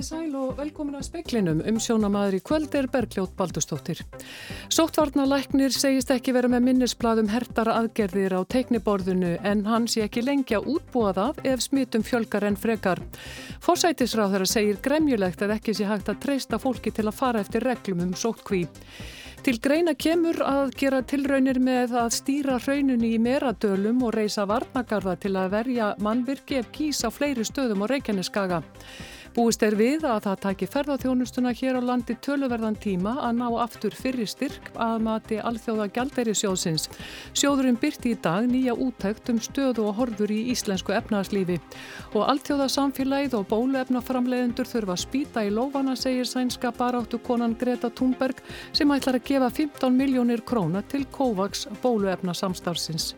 Komiði sæl og velkomin að speklinum um sjónamaður í kvöld er Bergljót Baldustóttir. Sóttvarnalæknir segist ekki vera með minnisbladum hertara aðgerðir á teikniborðinu en hann sé ekki lengja útbúað af ef smitum fjölgar en frekar. Forsætisráð þeirra segir gremjulegt að ekki sé hægt að treysta fólki til að fara eftir reglum um sóttkví. Til greina kemur að gera tilraunir með að stýra hraununni í meradölum og reysa varnagarða til að verja mannvirki ef kýsa fleiri stöðum á Reykjaneskaga. Búist er við að það taki ferðarþjónustuna hér á landi töluverðan tíma að ná aftur fyrir styrk að mati alþjóða gælderi sjóðsins. Sjóðurinn byrti í dag nýja útækt um stöðu og horfur í íslensku efnarslífi og alþjóða samfélagið og bóluefnaframleðendur þurfa að spýta í lófana, segir sænska baráttu konan Greta Thunberg sem ætlar að gefa 15 miljónir króna til COVAX bóluefna samstarfsins.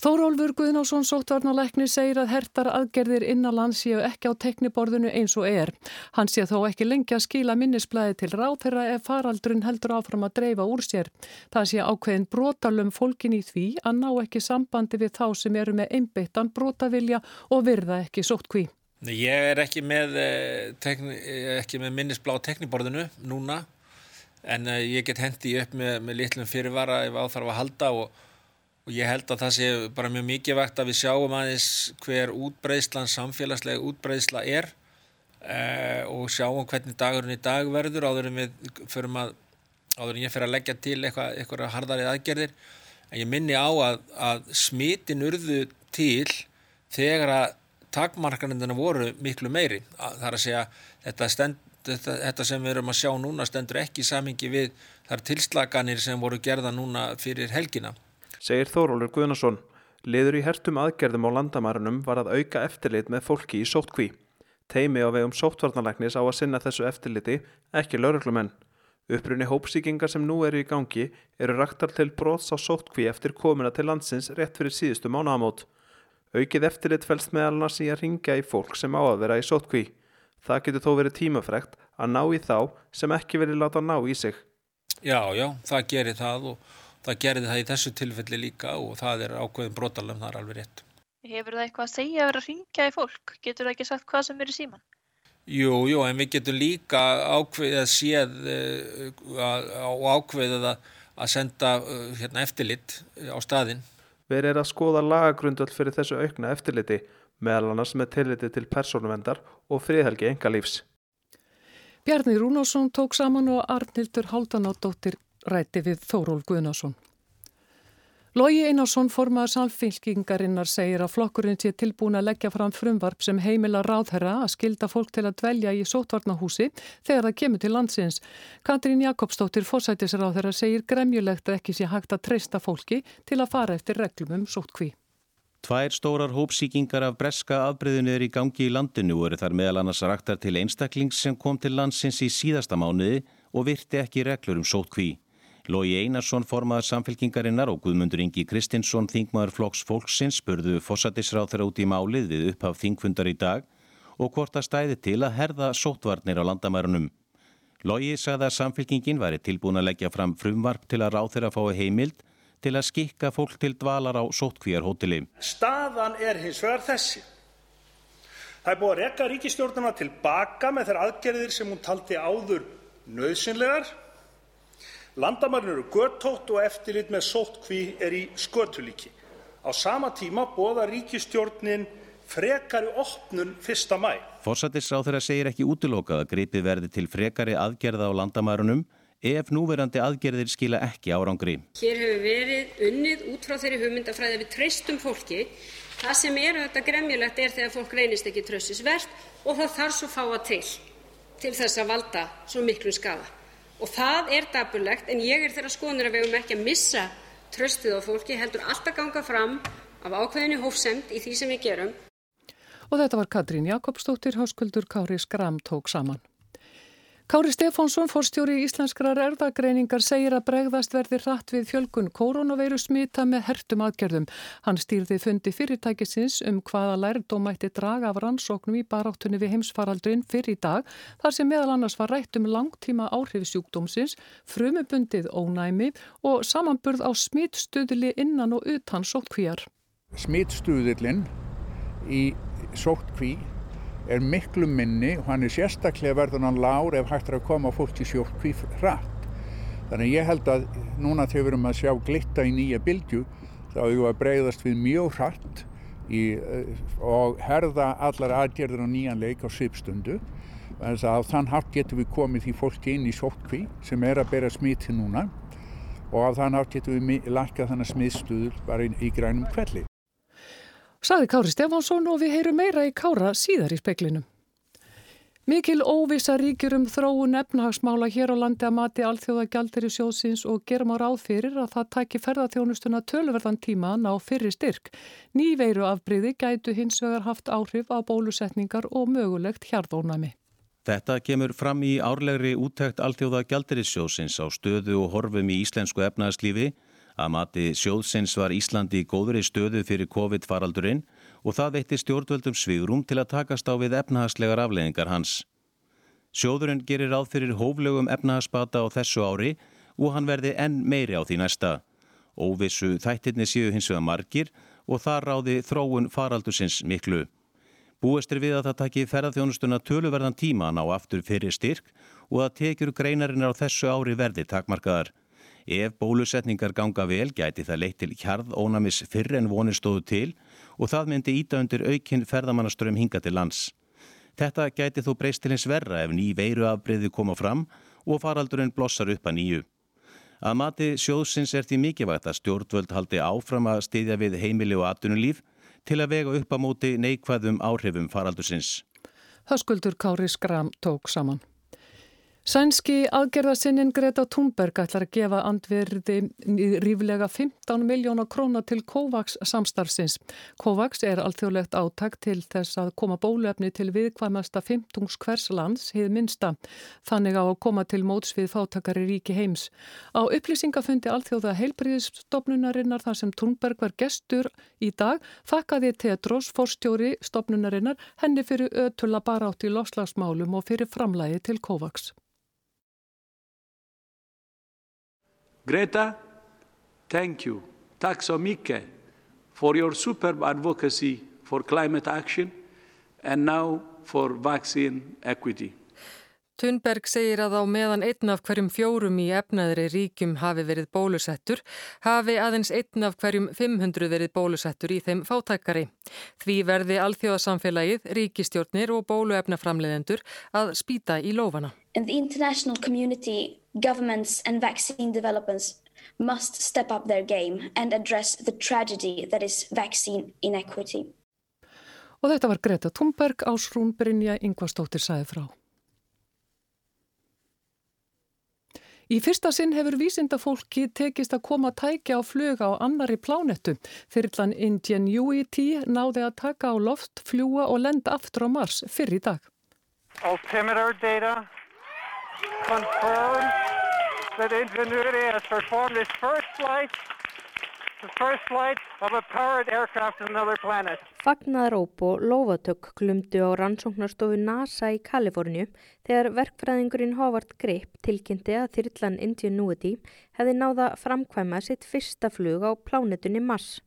Þórólfur Guðnásson sóttvarnalækni segir að hertar aðgerðir innanlands séu ekki á tekniborðinu eins og er. Hann sé þó ekki lengi að skila minnisblæði til ráþeira ef faraldrun heldur áfram að dreifa úr sér. Það sé ákveðin brotalum fólkin í því að ná ekki sambandi við þá sem eru með einbeittan brotavilja og virða ekki sóttkví. Ég er ekki með, eh, ekki með minnisblá á tekniborðinu núna en eh, ég get hendi upp með, með litlum fyrirvara ef áþarf að halda og og ég held að það sé bara mjög mikið vegt að við sjáum aðeins hver útbreyslan, samfélagslega útbreysla er eh, og sjáum hvernig dagurinn í dag verður áður en að áður en ég fer að leggja til eitthvað, eitthvað hardarið aðgerðir. En ég minni á að, að smitin urðu til þegar að takmarkanindina voru miklu meiri. Það er að segja þetta, stend, þetta, þetta sem við erum að sjá núna stendur ekki í samingi við þar tilslaganir sem voru gerða núna fyrir helgina segir Þórólur Guðnason. Liður í hertum aðgerðum á landamærunum var að auka eftirlit með fólki í sóttkví. Teimi á vegum sóttvarnalæknis á að sinna þessu eftirliti, ekki lauruglumenn. Upprunni hópsíkingar sem nú eru í gangi eru raktar til brots á sóttkví eftir komuna til landsins rétt fyrir síðustu mánagamót. Aukið eftirlit fælst meðal annars í að ringa í fólk sem á að vera í sóttkví. Það getur þó verið tímafrekt að ná í þá sem ekki verið láta ná í sig. Já, já, það gerir það og það gerði það í þessu tilfelli líka og það er ákveðin brotalum, það er alveg rétt. Hefur það eitthvað að segja að vera að ringja í fólk? Getur það ekki sagt hvað sem er í síman? Jú, jú, en við getum líka ákveðið að séð uh, og ákveðið að senda uh, hérna, eftirlit á staðinn. Við erum að skoða lagagrundöld fyrir þessu aukna eftirliti, meðal annars með tilliti til persónuvendar og friðhelgi engalífs. Bjarni Rúnásson tók saman og Arnildur Haldanádóttir rætti við Þóról Guðnason. Lógi Einarsson formaður samfélkingarinnar segir að flokkurinn sé tilbúin að leggja fram frumvarp sem heimila ráðherra að skilda fólk til að dvelja í sótvarnahúsi þegar það kemur til landsins. Katrín Jakobsdóttir fórsætisráðherra segir gremjulegt að ekki sé hægt að treysta fólki til að fara eftir reglum um sótkví. Tvær stórar hópsíkingar af breska afbreyðinu er í gangi í landinu og eru þar meðal annars raktar til einstaklings sem kom til landsins í síðasta mánuði og virti ekki reglur um sótkví. Lógi Einarsson formaður samfélkingarinnar og Guðmundur Ingi Kristinsson þingmaður flokks fólksins spurðu fósatisráð þeirra út í málið við upphaf þingfundar í dag og hvort að stæði til að herða sótvarnir á landamærunum. Lógi sagði að samfélkingin væri tilbúin að leggja fram frumvarp til að ráð þeirra fái heimild til að skikka fólk til dvalar á sótkvíjarhóteli. Staðan er hins vegar þessi. Það er búið að rekka ríkistjórnuna tilbaka með þeirra aðgerðir sem hún taldi áður nöðsynlegar Landamærin eru götótt og eftirlit með sóttkví er í skötulíki. Á sama tíma boðar ríkisstjórnin frekari opnun 1. mæ. Forsættisráþurra segir ekki útilokað að gripið verði til frekari aðgerða á landamærunum ef núverandi aðgerðir skila ekki árangri. Hér hefur verið unnið út frá þeirri hugmyndafræði að við treystum fólki. Það sem er auðvitað gremjulegt er þegar fólk reynist ekki tröstisvert og það þarf svo fáa til til þess að valda svo miklu skaða og það er dapurlegt en ég er þeirra skoðunar að við eigum ekki að missa tröstið á fólki heldur alltaf ganga fram af ákveðinni hófsemd í því sem við gerum. Og þetta var Katrín Jakobsdóttir, háskuldur Kári Skram tók saman. Kári Stefánsson, fórstjóri íslenskrar erðagreiningar, segir að bregðast verði hratt við fjölgun koronaveiru smita með hertum aðgerðum. Hann stýrði fundi fyrirtækisins um hvaða lærdómætti draga af rannsóknum í baráttunni við heimsfaraldrin fyrir í dag, þar sem meðal annars var rætt um langtíma áhrifsjúkdómsins, frumubundið ónæmi og samanburð á smitstuðli innan og utan sóttkvíjar. Smitstuðlinn í sóttkví er miklu minni og hann er sérstaklega verðan hann lár ef hægt er að koma fólk í sjókví hratt. Þannig ég held að núna þegar við erum að sjá glitta í nýja bylgu þá hefur við að breyðast við mjög hratt í, eh, og herða allar aðgerður á nýjan leik á svipstundu. Þannig að þann hátt getum við komið því fólki inn í sótkví sem er að bera smiti núna og á þann hátt getum við lakka þannig smiðstuður bara í, í grænum kvelli. Saði Kári Stefánsson og við heyrum meira í Kára síðar í speklinum. Mikil óvisa ríkjur um þróun efnahagsmála hér á landi að mati alþjóða gjaldir í sjóðsins og gerum á ráð fyrir að það tæki ferðarþjónustuna tölverðan tíma ná fyrir styrk. Nýveiru afbríði gætu hins vegar haft áhrif á bólusetningar og mögulegt hjarðónami. Þetta kemur fram í árlegri úttækt alþjóða gjaldir í sjóðsins á stöðu og horfum í íslensku efnahagslífi Að mati sjóðsins var Íslandi í góðri stöðu fyrir COVID-faraldurinn og það veitti stjórnvöldum svigrum til að takast á við efnahagslegar afleðingar hans. Sjóðurinn gerir ráð fyrir hóflögum efnahagsbata á þessu ári og hann verði enn meiri á því næsta. Óvissu þættirni séu hins vegar margir og þar ráði þróun faraldusins miklu. Búestir við að það taki ferðarþjónustuna töluverðan tíman á aftur fyrir styrk og að tekjur greinarinnar á þessu ári verði takmarkaðar. Ef bólusetningar ganga vel gæti það leitt til hjarðónamis fyrr en vonistóðu til og það myndi íta undir aukinn ferðamannaström hinga til lands. Þetta gæti þó breyst til eins verra ef ný veiruafbreyði koma fram og faraldurinn blossar upp að nýju. Að mati sjóðsins er því mikilvægt að stjórnvöld haldi áfram að stiðja við heimili og atvinnulíf til að vega upp á móti neikvæðum áhrifum faraldursins. Það skuldur Kári Skram tók saman. Sænski aðgerðarsinnin Greta Thunberg ætlar að gefa andverði ríflega 15 miljóna króna til COVAX samstarfsins. COVAX er alþjóðlegt áttak til þess að koma bólefni til viðkvæmasta 15 hvers lands hefð minsta. Þannig á að koma til móts við fátakari ríki heims. Á upplýsingafundi alþjóða heilbriðisstofnunarinnar þar sem Thunberg var gestur í dag þakkaði Tetros, forstjóri stofnunarinnar, henni fyrir ötulla barátt í loslagsmálum og fyrir framlægi til COVAX. Greta, thank you. Så for your superb advocacy for climate action and now for vaccine equity. Thunberg segir að á meðan einn af hverjum fjórum í efnaðri ríkjum hafi verið bólusettur, hafi aðeins einn af hverjum 500 verið bólusettur í þeim fátækari. Því verði alþjóðasamfélagið, ríkistjórnir og bóluefnaframleðendur að spýta í lófana. In the international community, governments and vaccine developers must step up their game and address the tragedy that is vaccine inequity. Og þetta var Greta Thunberg, Ásrún Brynja Ingvarstóttir sæði frá. Í fyrsta sinn hefur vísindafólki tekist að koma tækja á fluga á annari plánettu. Fyrirlan Ingenuity náði að taka á loft, fljúa og lenda aftur á Mars fyrir í dag. Altimeter data confirms that Ingenuity has performed its first flight Fagnaðaróp og lofatök glumdu á rannsóknarstofu NASA í Kaliforníu þegar verkfræðingurinn Howard Grip tilkynnti að þyrrlan Ingenuity hefði náða framkvæma sitt fyrsta flug á plánetunni Mars.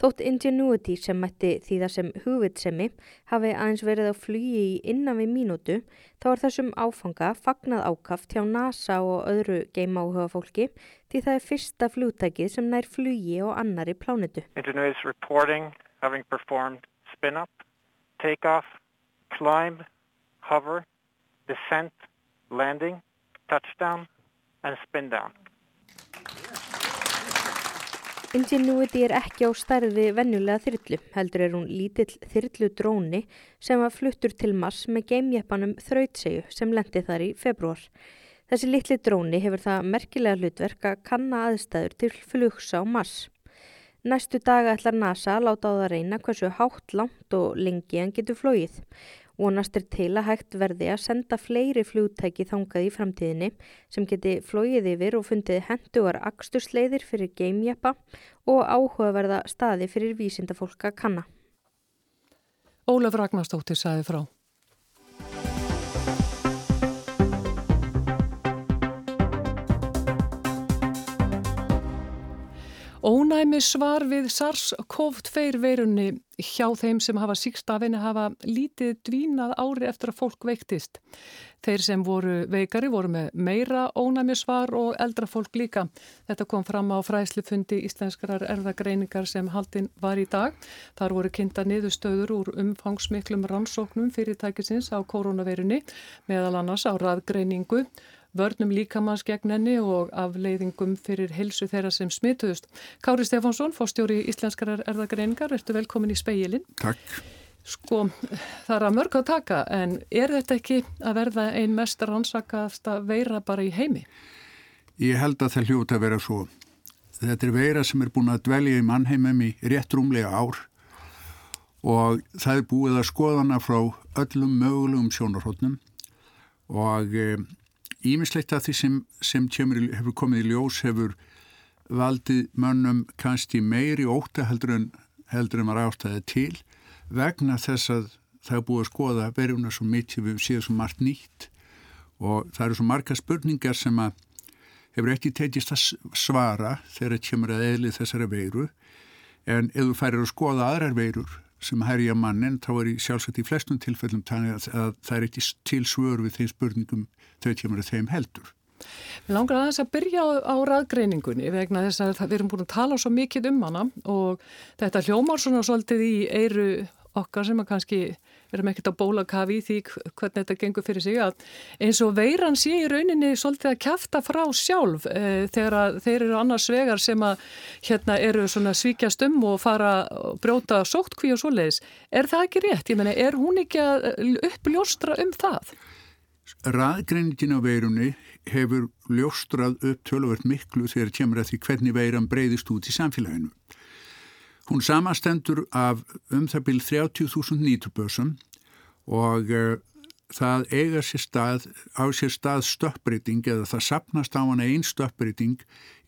Þótt Ingenuity sem mætti því það sem hugvitsemi hafi aðeins verið á flugi í innan við mínútu þá er þessum áfanga fagnað ákaft hjá NASA og öðru geimáhuga fólki því það er fyrsta flugtækið sem nær flugi á annari plánitu. Ingenuity is reporting having performed spin-up, take-off, climb, hover, descent, landing, touchdown and spin-down. Ingenuity er ekki á stærði vennulega þyrlu, heldur er hún lítill þyrlu dróni sem var fluttur til Mars með geimjeppanum Þrautsegu sem lendi þar í februar. Þessi litli dróni hefur það merkilega hlutverk að kanna aðstæður til flugs á Mars. Næstu daga ætlar NASA að láta á það reyna hversu hátt, langt og lengi hann getur flóið. Vonast er til að hægt verði að senda fleiri fljóttæki þangað í framtíðinni sem geti flóið yfir og fundið hendugar axtursleiðir fyrir geimjappa og áhugaverða staði fyrir vísindafólk að kanna. Ólaf Ragnarstóttir saði frá. Ónæmi svar við SARS-CoV-2 veirunni hjá þeim sem hafa síkst af henni hafa lítið dvínað ári eftir að fólk veiktist. Þeir sem voru veikari voru með meira ónæmi svar og eldra fólk líka. Þetta kom fram á fræslufundi íslenskarar erðagreiningar sem haldinn var í dag. Þar voru kynnta niðurstöður úr umfangsmiklum rannsóknum fyrirtækisins á koronaveirunni meðal annars á raðgreiningu vörnum líkamanns gegn henni og afleiðingum fyrir helsu þeirra sem smituðust. Kári Stefánsson, fórstjóri Íslenskarar erðagreiningar, ertu velkomin í speilin. Takk. Sko, það er að mörg að taka, en er þetta ekki að verða ein mest rannsakasta veira bara í heimi? Ég held að það hljóta að vera svo. Þetta er veira sem er búin að dvelja í mannheimum í rétt rúmlega ár og það er búið að skoðana frá öllum mögulegum sjónarhóttnum og Ímislegt af því sem, sem tjömur hefur komið í ljós hefur valdið mönnum kannski meiri óta heldur en, heldur en var ástæðið til vegna þess að það er búið að skoða verjuna svo mikið við séum svo margt nýtt. Og það eru svo marga spurningar sem að hefur ekki teitist að svara þegar tjömur að eðli þessara veiru. En ef þú færir að skoða aðrar veirur sem herja mannin þá er í sjálfsagt í flestum tilfellum þannig að, að það er ekki til svör við þeim spurningum þau kemur að þeim heldur. Við langar aðeins að byrja á, á raðgreiningunni vegna þess að við erum búin að tala svo mikið um hana og þetta hljómar svona svolítið í eiru okkar sem að kannski erum ekkert á bólakafi í því hvernig þetta gengur fyrir sig að eins og veiran sé í rauninni svolítið að kæfta frá sjálf e, þegar þeir eru annars vegar sem að hérna eru svona svíkjast um og fara og brjóta sóttkví og svoleiðis. Er það ekki rétt? Ég menna, er hún ekki að uppljóstra um það? Raðgreiningin á veirunni hefur ljóstrað upp tölvöld miklu þegar kemur að því hvernig veiran breyðist út í samfélaginu. Hún samastendur af um það byrj 30.000 nýtubörsum og uh, það eiga sér stað, á sér stað stöppbreyting eða það sapnast á hana einn stöppbreyting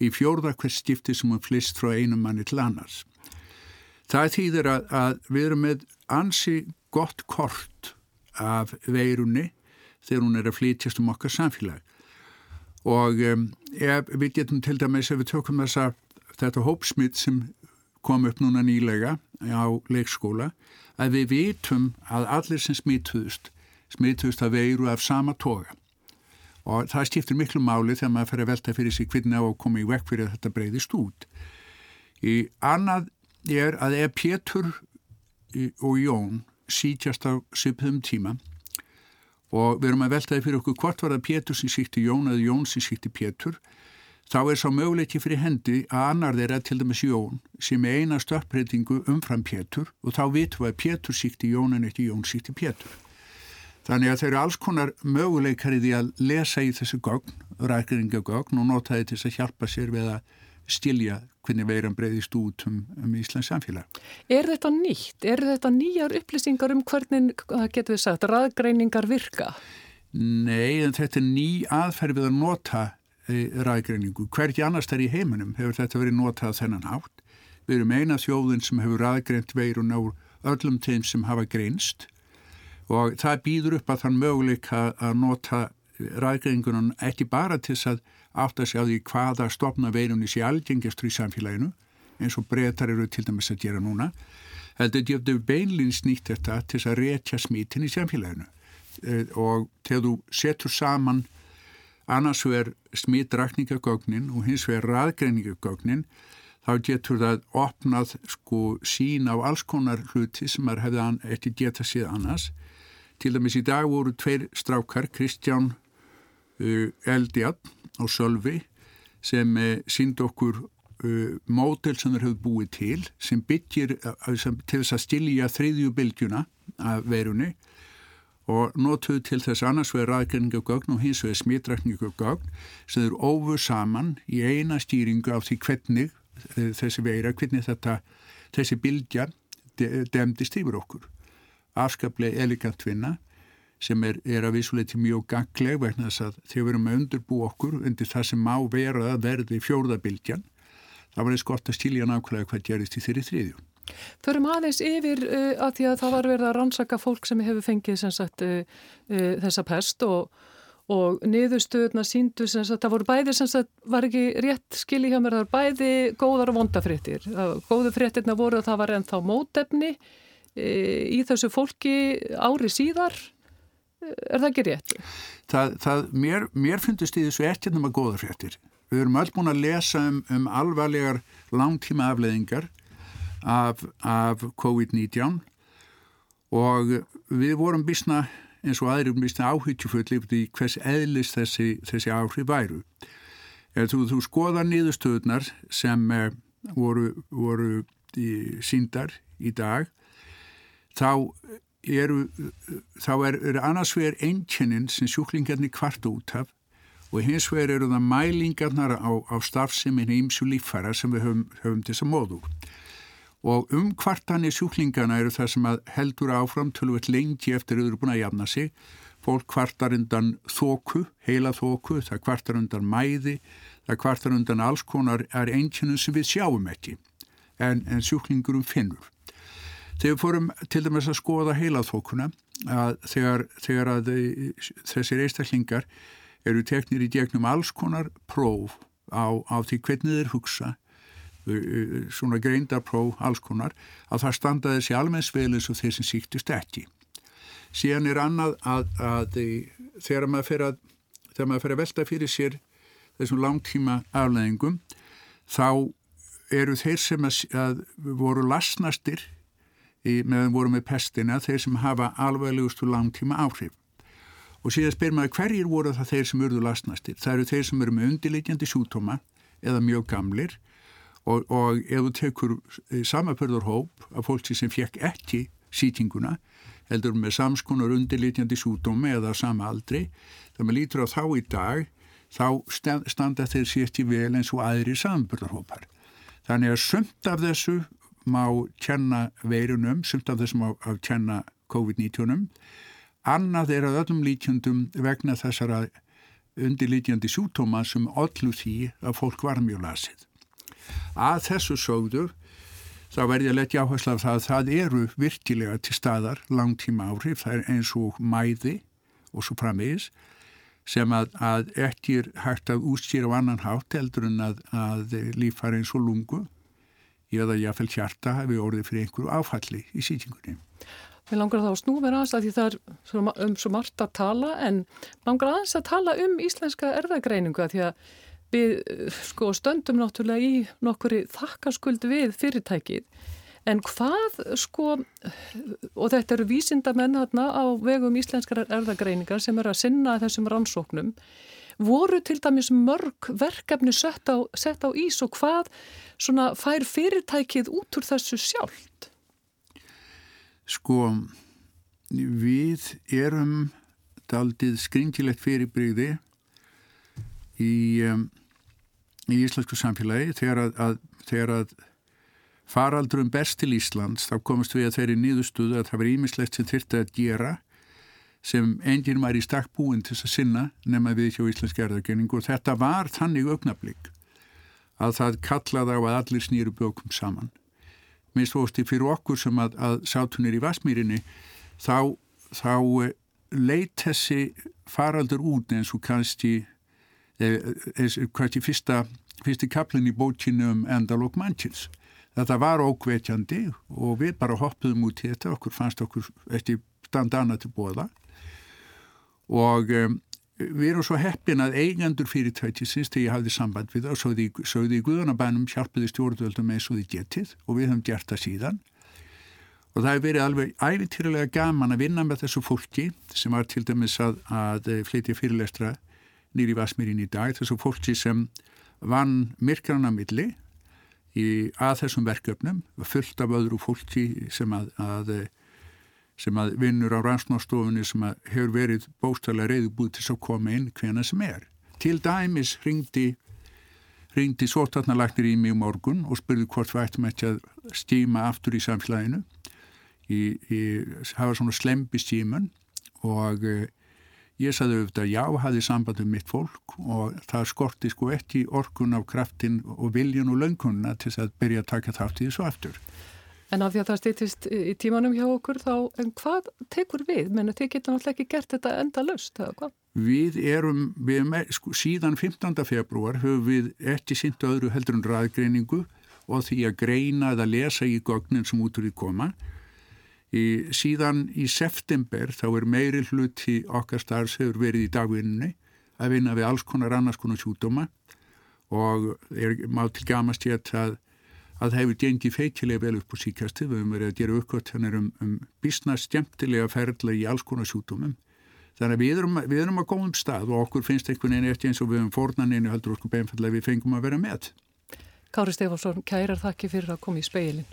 í fjórða hvers stifti sem hún flist frá einum manni til annars. Það þýðir að, að við erum með ansi gott kort af veirunni þegar hún er að flytjast um okkar samfélag og um, ef við getum til dæmis ef við tökum þessa þetta hópsmitt sem kom upp núna nýlega á leikskóla að við vitum að allir sem smituðust smituðust að veiru af sama toga. Og það skiptir miklu máli þegar maður fer að velta fyrir sig hvernig á að koma í vekk fyrir að þetta breyðist út. Í annað er að ef Pétur og Jón sítjast á sypðum tíma og við erum að veltaði fyrir okkur hvort var það Pétur sem síkti Jón eða Jón sem síkti Pétur þá er sá möguleiki fyrir hendi að annar þeirra til dæmis Jón sem er eina stöppbreytingu umfram Pétur og þá vitum við að Pétur síkti Jón en ekki Jón síkti Pétur. Þannig að þeir eru alls konar möguleikar í því að lesa í þessu gögn, rækringagögn og nota þetta til að hjálpa sér við að stilja hvernig veiran breyðist út um, um Íslands samfélag. Er þetta nýtt? Er þetta nýjar upplýsingar um hvernig, getur við sagt, ræðgreiningar virka? Nei, en þetta er ný aðferð við að nota ræðgreiningu. Hverki annars þar í heiminum hefur þetta verið notað þennan hátt. Við erum eina þjóðin sem hefur ræðgreint veirun á öllum þeim sem hafa greinst og það býður upp að þann möguleika að nota ræðgreiningunum ekki bara til þess að átta sig á því hvaða stopna veirunni sé algengestur í samfélaginu eins og breytar eru til dæmis að gera núna heldur þetta beinlinn snýtt þetta til þess að rétja smítin í samfélaginu eh, og þegar þú setur saman annars vegar smittrakningagögnin og hins vegar raðgreiningagögnin þá getur það opnað sko sín á alls konar hluti sem maður hefði ekki getað síð annars. Til dæmis í dag voru tveir strákar, Kristján uh, Eldjad og Sölvi sem uh, sínd okkur uh, mótel sem þeir höfðu búið til sem byggir til þess að stilja þriðju bylgjuna af verunni og notuðu til þess annars vegar raðgreiningagögn og hins vegar smittrækningagögn sem eru ófu saman í eina stýringu á því hvernig eh, þessi veira, hvernig þetta þessi bildja demdist yfir okkur. Afskaplega elegant vinna sem er, er að vissuleiti mjög gangleg vegna þess að þegar við erum að undurbú okkur undir það sem má vera að verði fjórðabildjan, þá var þess gott að stílja nákvæmlega hvað gerist í þeirri þriðjum. Förum aðeins yfir uh, að því að það var verið að rannsaka fólk sem hefur fengið sagt, uh, uh, þessa pest og, og niðurstöðuna síndu sem sagt, það voru bæði sem sagt, var ekki rétt skilji hjá mér, það voru bæði góðar og vondafréttir. Góðu fréttirna voru að það var ennþá mótefni í þessu fólki ári síðar. Er það ekki rétt? Það, það, mér, mér fundist í þessu ekkert um að góða fréttir. Við erum öll búin að lesa um, um alvarlegar langtíma afleðingar af, af COVID-19 og við vorum bísna eins og aðrir mist áhyggjufull yfir því hvers eðlis þessi, þessi áhrif væru. Ef þú, þú skoðar niðurstöðunar sem eh, voru, voru í, síndar í dag, þá eru, er, er annars vegar einkennin sem sjúklingarnir kvart út af og hins vegar eru það mælingarnar á, á starfseminn ímsu líffæra sem við höfum, höfum þess að móðu og umkvartanir sjúklingana eru það sem heldur áfram tölvöld lengi eftir auðvitað búin að jafna sig. Fólk kvartar undan þóku, heila þóku, það kvartar undan mæði, það kvartar undan alls konar er einnkjönum sem við sjáum ekki en, en sjúklingurum finnur. Þegar fórum til dæmis að skoða heila þókuna að þegar, þegar að þessir einstaklingar eru teknir í gegnum alls konar próf á, á því hvernig þeir hugsa svona greindarpróf alls konar að það standaði þessi almennsvel eins og þeir sem síktust ekki. Síðan er annað að, að þegar maður fer að, að velta fyrir sér þessum langtíma afleðingum þá eru þeir sem að, að voru lasnastir í, meðan voru með pestina þeir sem hafa alveglegustu langtíma áhrif. Og síðan spyr maður hverjir voru það þeir sem urðu lasnastir? Það eru þeir sem eru með undirleikjandi sjútóma eða mjög gamlir og, og ef þú tekur eh, samapörðarhóp af fólki sem fekk ekki sítinguna heldur með samskonar undirlítjandi súdómi eða sama aldri þegar maður lítur á þá í dag þá standa þeir ekki vel eins og aðri samapörðarhópar þannig að sumt af þessu má kenna veirunum sumt af þessu má kenna COVID-19 annað er að öllum lítjandum vegna þessara undirlítjandi súdóma sem öllu því að fólk var mjög lasið Að þessu sögðu þá verði að letja áherslu af það að það eru virkilega til staðar langtíma áhrif, það er eins og mæði og svo framvegis sem að, að ekki er hægt að útstýra á annan hátt heldur en að, að lífar eins og lungu eða jáfnveil hjarta hafi orðið fyrir einhverju áfalli í sýtingunni. Við langar þá að snúfa aðeins að því það er um svo margt að tala en langar aðeins að tala um íslenska erðagreiningu að því að við sko stöndum náttúrulega í nokkuri þakkarskuld við fyrirtækið en hvað sko og þetta eru vísindamenn hérna á vegum íslenskar erðagreiningar sem eru að sinna þessum rannsóknum voru til dæmis mörg verkefni sett á, sett á ís og hvað svona fær fyrirtækið út úr þessu sjálft? Sko við erum daldið skringilegt fyrirbreyði í um, í íslensku samfélagi þegar að, að, þegar að faraldurum best til Íslands þá komist við að þeirri nýðustuðu að það var ímislegt sem þurfti að gera sem enginn var í stakk búin til þess að sinna nema við hjá íslenski erðargenningu og þetta var þannig augnablík að það kallaði á að allir snýru bjókum saman. Mér stósti fyrir okkur sem að, að sátunir í Vasmýrinni þá, þá eh, leit þessi faraldur út eins og kannski hvað er fyrsta, fyrsti kaplin í bókinu um Endalók Manchins. Þetta var ókveitjandi og við bara hoppuðum út í þetta, okkur fannst okkur eftir standana til bóða og um, við erum svo heppin að eigendur fyrirtækisins þegar ég hafði samband við það og sögði í Guðanabænum hjálpiði stjórnvöldum eins og því getið og við höfum gert það síðan og það hefur verið alveg ævitýrlega gaman að vinna með þessu fólki sem var til dæmis að, að flytja fyrirlestra nýri Vasmírin í dag þessu fólki sem vann myrkrana milli í, að þessum verkefnum fullt af öðru fólki sem að, að sem að vinnur á rannsnástofunni sem hefur verið bóstæðilega reyðubúð til að koma inn hvena sem er. Til dæmis ringdi ringdi sótarnalagnir í mig morgun og spurði hvort við ættum ekki að stíma aftur í samfélaginu í, í hafa svona slempi stímun og Ég saði auðvitað já, hafði sambandum mitt fólk og það skorti sko ekki orkun af kraftin og viljan og löngunna til að byrja að taka þátt í þessu aftur. En af því að það stýttist í tímanum hjá okkur þá, en hvað tekur við? Menni, þið getur náttúrulega ekki gert þetta enda löst, eða hvað? Við erum, við erum sko, síðan 15. februar höfum við ekki syndu öðru heldur en raðgreiningu og því að greina eða lesa í gögnin sem út úr því koma. Í, síðan í september þá er meiri hluti okkar starfs hefur verið í dagvinni að vinna við alls konar annars konar sjúdóma og er má til gamast ég að að það hefur gengið feitilega vel upp á síkastu, við höfum verið að gera uppgöttanir um, um bísna stjæmtilega ferðla í alls konar sjúdómum Þannig að við erum, við erum að góðum stað og okkur finnst einhvern veginn eftir eins og við höfum fornaninu heldur okkur beinfallega við fengum að vera með. Kári Stefánsson, kærar þakki fyrir að koma í speilin.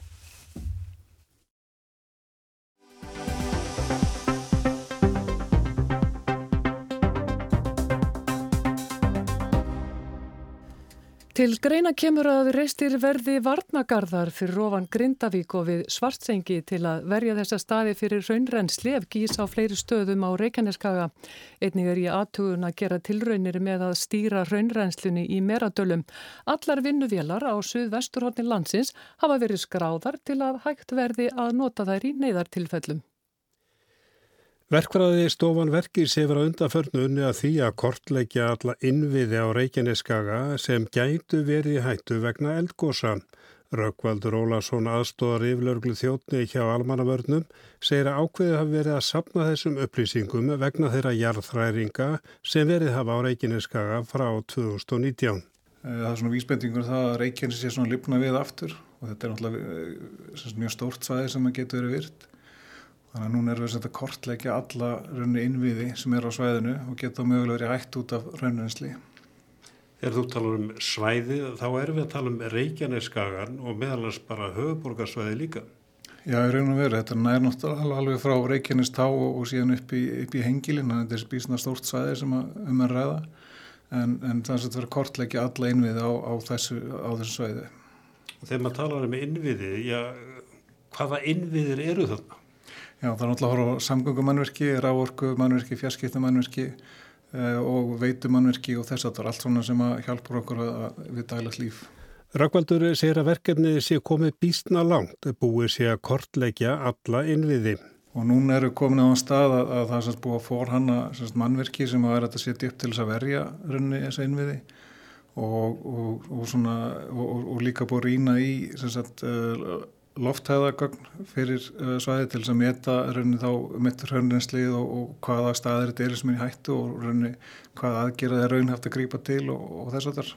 Til greina kemur að reistir verði varnagarðar fyrir ofan Grindavík og við Svartsengi til að verja þessa staði fyrir raunrensli ef gís á fleiri stöðum á Reykjaneskaga. Einnig er ég aðtugun að gera tilraunir með að stýra raunrenslunni í meradölum. Allar vinnuvélar á suðvesturhóttni landsins hafa verið skráðar til að hægt verði að nota þær í neyðartilfellum. Verkfræði stofan verkir sefur á undanförnu unni að því að kortleggja alla innviði á Reykjaneskaga sem gætu verið hættu vegna eldgósa. Rökkvaldur Ólason aðstóðar yfirlörglu þjóttni hjá almannavörnum segir að ákveðið hafi verið að sapna þessum upplýsingum vegna þeirra jarðþræringa sem verið hafa á Reykjaneskaga frá 2019. Eh, það er svona vísbendingur það að Reykjanes sé svona lifna við aftur og þetta er náttúrulega eh, mjög stórt svæði sem að getur verið virt. Þannig að núna erum við að kortleggja alla raunni innviði sem er á svæðinu og geta mögulega verið hægt út af raunrensli. Þegar þú talar um svæði þá erum við að tala um Reykjaneskagan og meðalans bara höfuborgarsvæði líka. Já, ég raun og veru. Þetta er náttúrulega alveg frá Reykjanestá og, og síðan upp í, upp í hengilin. Þetta er spísna stórt svæði sem að, um að ræða en, en er að vera kortleggja alla innviði á, á, þessu, á þessu svæði. Og þegar maður talar um innviði, já, hvaða innviðir eru þarna? Já, það er náttúrulega að horfa á samgöngumannverki, rávorkumannverki, fjarskiptumannverki eh, og veitumannverki og þess að það er allt svona sem að hjálpur okkur að við daglegt líf. Rakvaldur segir að verkefnið sé komið býstna langt, búið sé að kortleggja alla innviði. Og núna eru komin á stað að, að það er búið að forhanna mannverki sem að vera að setja upp til þess að verja runni þessa innviði og, og, og, svona, og líka búið að rýna í sagt, uh, lofthæðagögn fyrir uh, svæði til þess að meta rauninni þá mittur hörninslið og, og hvaða staðir þetta er sem er í hættu og rauninni hvaða aðgerað er raunin haft að grípa til og, og þess að þar.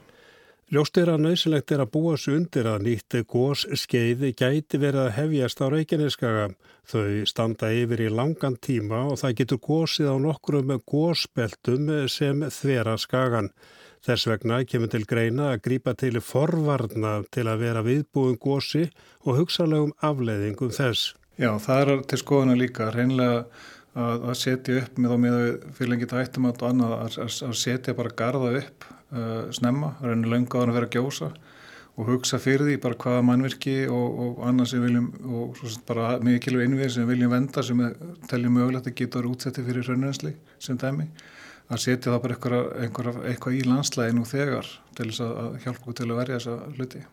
Ljóst er að nöysilegt er að búa svo undir að nýtt gós skeiði gæti verið að hefjast á Reykjaneskaga. Þau standa yfir í langan tíma og það getur gósið á nokkrum gósbeltum sem þvera skagan. Þess vegna kemur til greina að grípa til forvarna til að vera viðbúin gósi og hugsalegum afleiðingum þess. Já, það er til skoðuna líka reynlega að, að setja upp með og með fylgengið hættumat og annað að, að setja bara garda upp uh, snemma, reynlega löngu að vera gjósa og hugsa fyrir því bara hvaða mannvirki og, og annað sem viljum og bara mikilvæg innvið sem viljum venda sem teljum mögulegt að geta útsetti fyrir raunrensli sem dæmi að setja það bara eitthvað, eitthvað, eitthvað í landslæði nú þegar til þess að hjálpa okkur til að verja þessa hluti.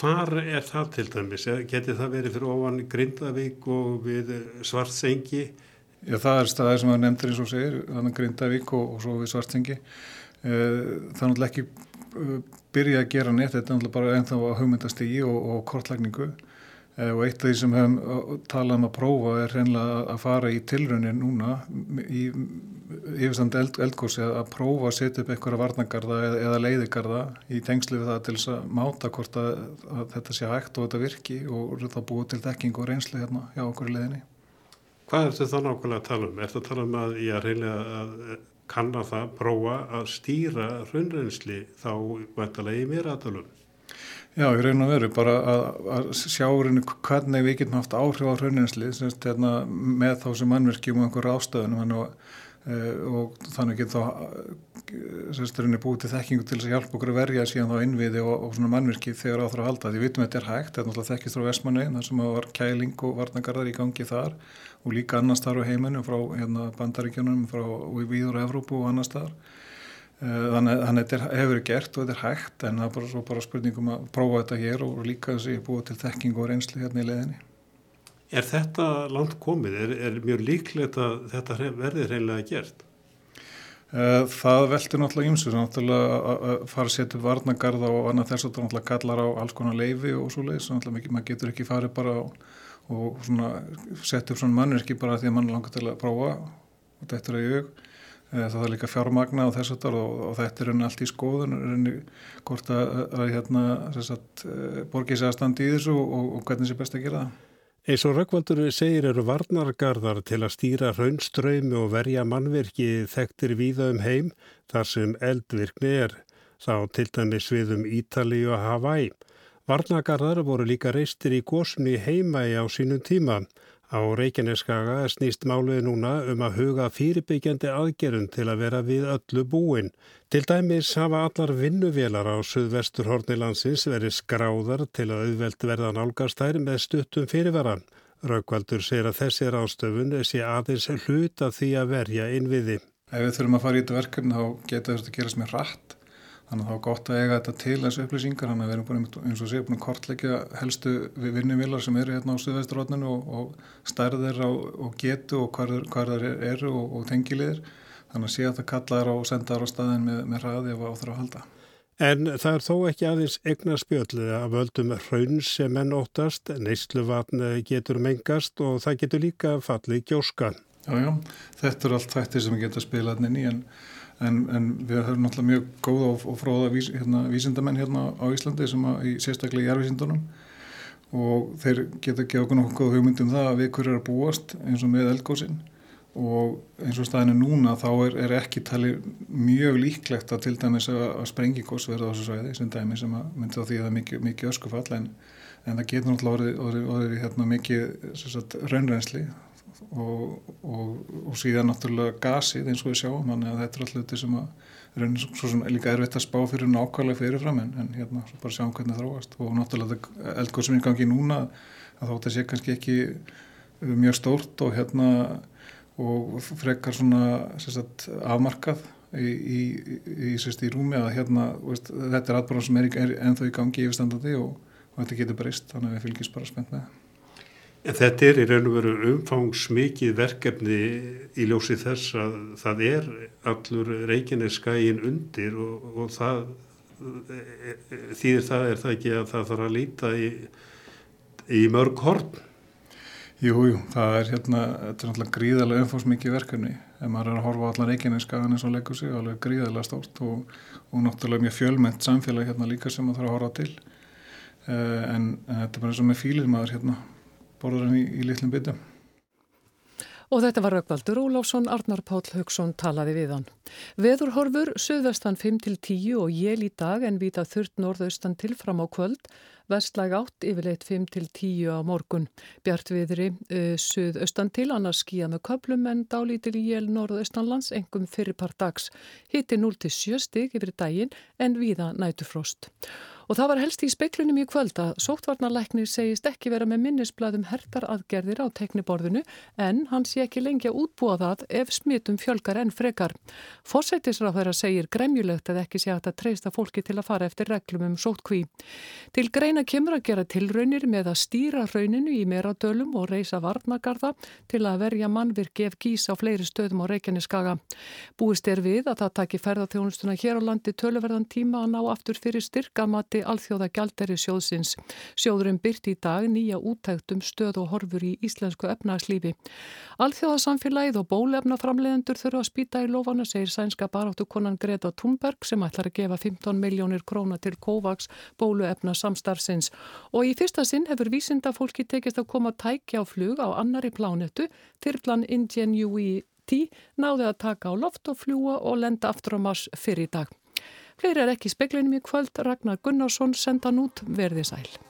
Hvar er það til dæmis? Geti það verið fyrir ofan Grindavík og við Svartsengi? Já, það er staðir sem það nefndir eins og segir, þannig Grindavík og, og svo við Svartsengi. Eh, það er náttúrulega ekki eh, byrja að gera neitt, þetta er náttúrulega bara ennþá að hugmyndast í og, og kortlækningu og eitt af því sem hefum talað um að prófa er reynilega að fara í tilraunin núna í yfirstand eld, eldgósi að prófa að setja upp einhverja varnagarða eða, eða leiðigarða í tengslu við það til þess að máta hvort að, að þetta sé hægt og þetta virki og það búið til dekking og reynsli hérna hjá okkur í leiðinni. Hvað er þetta þá nákvæmlega að tala um? Er þetta að tala um að ég er reynilega að kanna það, prófa að stýra raunreynsli þá vantalega í mér aðtalunum? Já, ég reyna að veru bara að, að sjá hvernig við getum haft áhrif á hrauninslið hérna, með þá sem mannverkjum og einhverju ástöðunum og, e, og þannig getur þá sérsturinni búið til þekkingu til að hjálpa okkur að verja síðan þá innviði og, og mannverki þegar áþra að halda. Því vitum að þetta er hægt, þetta er náttúrulega þekkist frá Vestmanni þar sem var kæling og varnagarðar í gangi þar og líka annars þar á heiminu frá hérna, bandaríkjunum frá, Víður og Evrópu og annars þar. Eh, þannig að þetta hefur gert og þetta er hægt en það er bara, bara spurningum að prófa þetta hér og líka þess að ég búið til þekking og reynsli hérna í leðinni. Er þetta langt komið? Er, er mjög líklegt að þetta verði reynilega gert? Eh, það veldur náttúrulega ímsu, náttúrulega að fara að setja upp varnagarða og annað þess að það náttúrulega kallar á alls konar leifi og svo leiðis, náttúrulega maður getur ekki farið bara og svona setja upp svona mannverki bara því að mann langar til að prófa og þetta er að ég það er líka fjármagna og þess það og, og þetta er allt í skoðun hvort að, að hérna eh, borgið sér að standa í þessu og, og hvernig sé best að gera það Eins og Rökkvaldur segir eru varnargarðar til að stýra raunströymi og verja mannverki þekktir víða um heim þar sem eldvirkni er, þá til dæmis við um Ítali og Hawaii. Varnargarðar voru líka reistir í gósni heimægi á sínum tíma. Á Reykjaneskaga snýst máluði núna um að huga fyrirbyggjandi aðgerðum til að vera við öllu búin. Til dæmis hafa allar vinnuvelar á suðvestur hornilandsins verið skráðar til að auðvelt verða nálgastær með stuttum fyrirvara. Raukvaldur segir að þessi rástöfun sé aðeins hluta því að verja innviði. Ef við þurfum að fara í þetta verkefni þá getur þetta að gerast með rætt Þannig að þá er gott að eiga þetta til þessu upplýsingar, þannig að við erum búin eins og séu búin að kortleggja helstu vinnumilar sem eru hérna á Suðvesturotninu og, og stærðir á, og getu og hvað þar eru og, og tengilegir. Þannig að sé að það kallar og sendar á staðin með, með ræði ef áþur að halda. En það er þó ekki aðeins egna spjöldið að völdum raun sem enn óttast, neysluvatn getur mengast og það getur líka fallið gjóska. Já, já, þetta er allt þetta sem getur spilað inn í en En, en við höfum náttúrulega mjög góða og, og fróða vís, hérna, vísindamenn hérna á Íslandi sem að í sérstaklega í jærvísindunum og þeir geta ekki okkur nokkuð hugmyndum það að við hverju er að búast eins og með eldgóðsinn og eins og staðinu núna þá er, er ekki tali mjög líklegt að til dæmis að, að sprengingos verða á þessu svæði sem dæmi sem að myndi á því að það er mikið, mikið öskufall. En, en það getur náttúrulega orðið, orðið, orðið hérna, mikið raunrensli og, og, og síðan náttúrulega gasið eins og við sjáum þannig að þetta er alltaf hluti sem að reynir svo sem líka erfitt að spá fyrir nákvæmlega fyrirfram en, en hérna bara sjáum hvernig það þróast. Og náttúrulega eldgóð sem er í gangi núna að þótt að sé kannski ekki mjög stórt og hérna og frekar svona sagt, afmarkað í, í, í, í rúmi að hérna veist, þetta er atbúrðan sem er, er ennþá í gangi yfirstandandi og, og þetta getur breyst þannig að við fylgjum bara spennt með. það En þetta er í raun og veru umfangsmikið verkefni í ljósi þess að það er allur Reykjaneskægin undir og, og það þýðir það er það ekki að það þarf að líta í, í mörg horn. Jú, jú, það er hérna, þetta er náttúrulega gríðarlega umfangsmikið verkefni. Ef maður er að horfa allar Reykjaneskægin eins og leggur sig, alveg gríðarlega stórt og, og náttúrulega mjög fjölmynd samfélag hérna líka sem maður þarf að horfa til. Uh, en, en þetta er bara eins og með fílir maður hérna borður hann í, í litlum byttum. Og þetta var Rökkvaldur Óláfsson, Arnar Páll Haugsson talaði við hann. Veðurhorfur, söðvestan 5-10 og jél í dag en vita þurrt norðaustan til fram á kvöld, vestlæg átt yfirleitt 5-10 á morgun. Bjart viðri uh, söðaustan til, annars skíja með köplum en dálítil í jél norðaustanlands, engum fyrirpart dags. Hitti 0-7 stig yfir daginn en viða nætufrost. Og það var helst í speiklunum í kvöld að sóttvarnarleiknir segist ekki vera með minnisbladum hertar aðgerðir á tekniborðinu en hann sé ekki lengi að útbúa það ef smitum fjölgar en frekar. Fórsættisráð þeirra segir gremjulegt að ekki sé að treysta fólki til að fara eftir reglum um sóttkví. Til greina kemur að gera tilraunir með að stýra rauninu í meradölum og reysa varnagarða til að verja mannvirki ef gís á fleiri stöðum á Reykjaneskaga. Búist er við að það taki ferðarþjónustuna hér á landi töluverðan tíma að ná aftur fyrir styrkamati mati alþjóða gjalderi sjóðsins. Sjóðurum byrt í dag nýja útægtum stöð og horfur í íslensku efnagslífi. Alþjóðasamfélagið og bólefnaframleðendur þurfa að spýta í lofana, segir sænska baráttu konan Greta Thunberg sem ætlar að gefa 15 miljónir króna til Kovacs bóluefna samstarfsins. Og í fyrsta sinn hefur vísinda fólki tekist að koma tækja á flug á annari plánetu, Þyrlan Ingenuity náði að taka á loft og fljúa og lenda aftur á mars fyrir í dag. Fleiri er ekki speklinum í kvöld, Ragnar Gunnarsson senda nút verði sæl.